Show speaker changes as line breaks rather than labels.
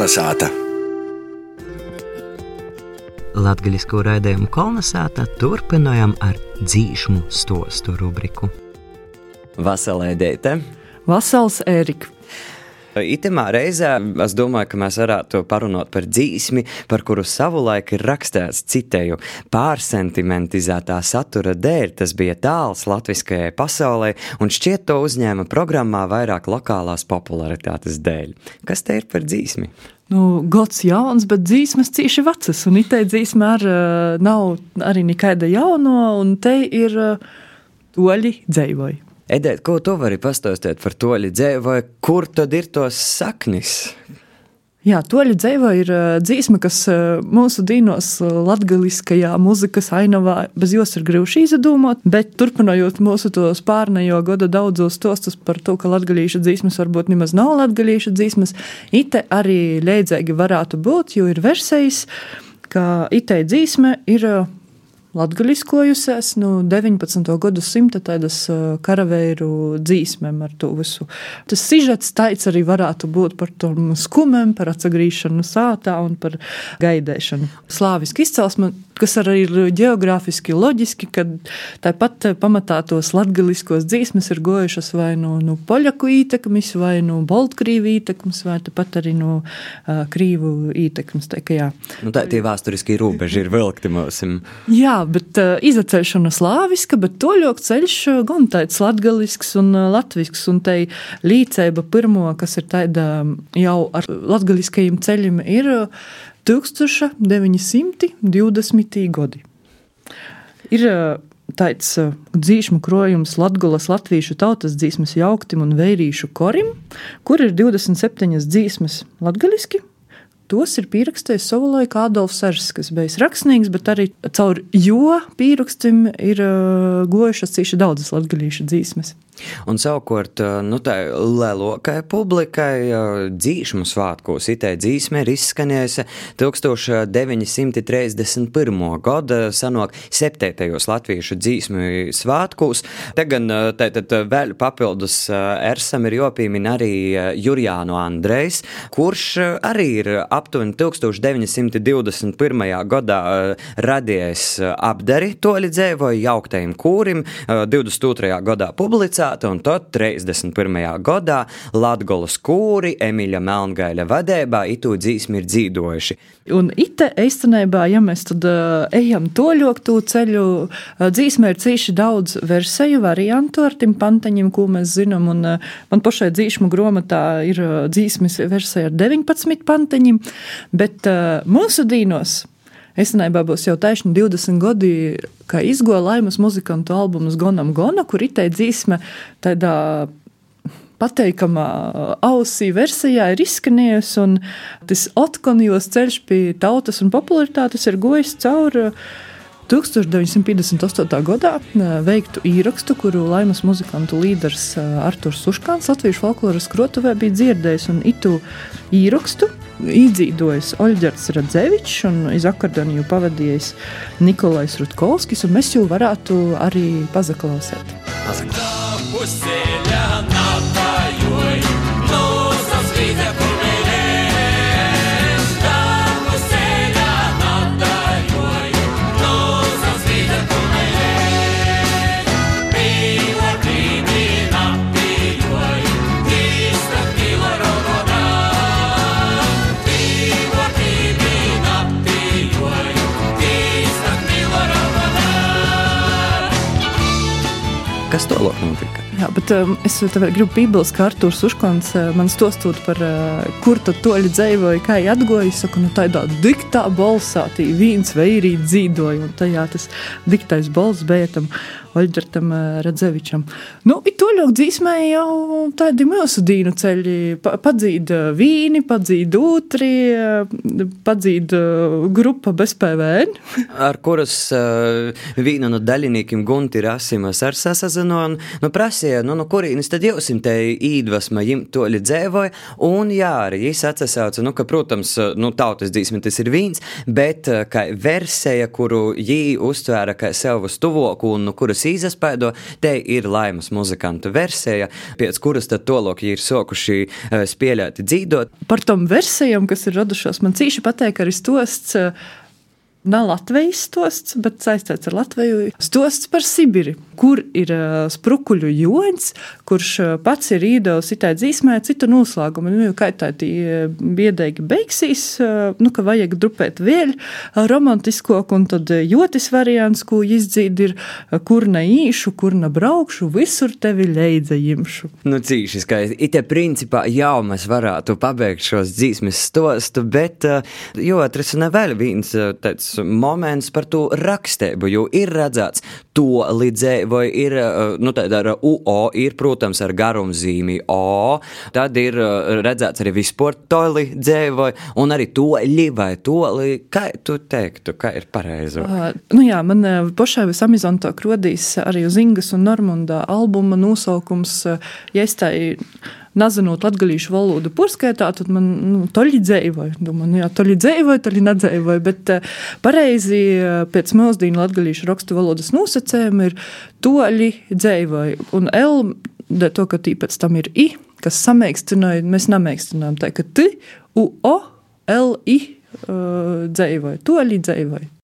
Kolnesāta!
Latvijas raidījumu kolonizētā turpinājām ar dzīšmu stostu rubriku.
Vasalē Dēte!
Vasals Ērika!
Itemā reizē es domāju, ka mēs varētu parunāt par dzīsmi, par kuru savulaik ir rakstīts citēju pārsentimentizētā satura dēļ. Tas bija tāls latviskajai pasaulē, un šķiet to uzņēma programmā vairāk lokālās popularitātes dēļ. Kas te ir par dzīsmi?
Nu, gods jauns, bet dzīsmas cīši vecas, un itē dzīsma ar, nav arī nekāda jauno, un te ir toļi dzēvoji.
Edēt, ko tu vari pastāstīt par toļu vai kur tad ir tos saknis?
Jā, toļu dzēva ir dzīsma, kas mūsu dīnos latgaliskajā muzikas ainavā bez jos ir grūši izdomot, bet turpinājot mūsu tos pārnejo gada daudzos stostus par to, ka latgalīša dzīsmas varbūt nemaz nav latgalīša dzīsmas, ite arī leidzēgi varētu būt, jo ir versijas, ka itei dzīsme ir latgaļiskojusies nu, 19. gadsimta tādas karaveiru dzīsmēm ar to visu. Tas sižets taids arī varētu būt par tom skumēm, par atsagrīšanu sātā un par gaidēšanu. Slāviski izcelsme, kas arī ir geogrāfiski loģiski, kad tāpat pamatā tos latgaļiskos dzīsmes ir gojušas vai no, no poļaku ītekmes, vai no Baltkrīvu ītekmes, vai tāpat arī no uh, Krīvu ītekmes. Tā,
nu, tā tie vēsturiskie robeži ir vilkti mūsim.
Jā, bet uh, izacēšana slāviska, bet toļok ceļš gan tāds latgalisks un latvisks, un te līdzēba pirmo, kas ir tāda um, jau ar latgaliskajiem ceļiem, ir 1920. gadi. Ir tāds dzīsmu krojums Latvijas latviešu tautas dzīsmas jauktim un veirīšu korim, kur ir 27 dzīsmas latgaliski Tos ir pierakstījis savulaik Adolfs Sārs, kas bija rakstnieks, bet arī caur jo pierakstam ir uh, gojušas cīši daudzas latgadījušas dzīsmes.
Un savukārt, nu, tā lielākai publikai dzīšmu svētkos itē dzīsme ir izskanējusi 1931. gada sanāk 7. latviešu dzīsmu svētkos. Te gan tātad vēl papildus Ersam ir jopīmin arī Jurjānu Andrejs, kurš arī ir aptuveni 1921. gadā radījis apdari toļi dzēvoju jauktajam kūrim, 22. gadā publicēts pilsēta, un tad 31. gadā Latgolas kūri Emīļa Melngaļa vadībā itū dzīsmi ir dzīvojuši.
Un ite eistenībā, ja mēs tad ejam toļoktu ceļu, uh, dzīsmē ir cīši daudz versiju variantu ar tim pantaņiem, ko mēs zinām, un man pašai dzīšmu gromatā ir dzīsmes versija ar 19 pantaņiem, bet uh, mūsu dīnos Esenībā būs jau taisni 20 gadi, kā izgoja laimas muzikantu albumus Gonam Gona, kur itē dzīsme tādā pateikamā ausī versijā ir izskanējusi, un tas atkonjos ceļš pie tautas un popularitātes ir gojis cauri 1958. gadā veiktu īrakstu, kuru laimas muzikantu līderis Arturs Uškāns Latvijas folkloras krotuvē bija dzirdējis, un itu īrakstu īdzīdojis Oļģerts Radzevičs un iz akordoniju pavadījis Nikolais Rutkovskis, un mēs jau varētu arī pazaklausēt. Pazaklausēt.
Kas tālāk notika?
Jā, bet um, es gribu piebilst, ka Arthurs Uškons uh, man stostot par, uh, kur tad toļi dzēvoja, kā atgoja, saka, nu tādā diktā balsā, tī viens veirīt dzīdoja, un tajā tas diktais balss bija tam Oļģertam Radzevičam. Nu, Toļok dzīsmē jau tādi mūsu dīnu ceļi. Pa, padzīt vīni, padzīt ūtri, padzīt grupa bez PVN.
Ar kuras uh, vīna no daļiniekiem Gunti Rasimas ar sasazino un nu, prasīja versija, nu, no kurienes tad jūs te īdvesma jim toļi dzēvoja, un jā, arī jis atsasauca, nu, ka, protams, nu, tautas dzīsme tas ir vīns, bet kā versija, kuru jī uztvēra kā sev uz tuvoku un no kuras īzaspēdo, te ir laimas muzikanta versija, pēc kuras tad tolok ir sokuši spēlēt dzīdot.
Par tom versijām, kas ir radušās, man cīši pateik arī stosts nav Latvijas stosts, bet saistīts ar Latviju. Stosts par Sibiri, kur ir sprukuļu joņš, kurš pats ir īdojis itā dzīsmē citu noslēgumu. Nu, kā tā tie biedēgi beigsies, nu, ka vajag drupēt vēl romantisko, un tad jotis variants, ko izdzīt ir, kur ne īšu, kur ne braukšu, visur tevi leidza jimšu.
Nu, cīši skaisti. Ite principā jau mēs varētu pabeigt šos dzīsmes stostu, bet jo atrasina vēl viens tāds moments par to rakstību, jo ir redzēts to līdzēji, vai ir, eh, nu, tāda ar UO, ir, protams, ar garumzīmi O, tad ir eh, redzēts arī vispār toli dzēvoja, un arī toļi vai toli, kā tu teiktu, kā ir pareizo? Uh,
nu jā, man pašai visamizantāk rodīs arī uz Ingas un Normunda albuma nosaukums, ja es tā nezinot latviešu valodu porskaitā, tad man nu, toļi dzēvoja. Domāju, nu jā, toļi dzēvoja, toļi nedzēvoja, bet uh, pareizi uh, pēc mūsdīnu latviešu rakstu valodas nosacējuma ir toļi dzēvoja. Un L, to, ka tī pēc tam ir I, kas samēkstināja, mēs namēkstinājām tā, ka T, U, O, L, I uh, dzēvoja, toļi dzēvoja.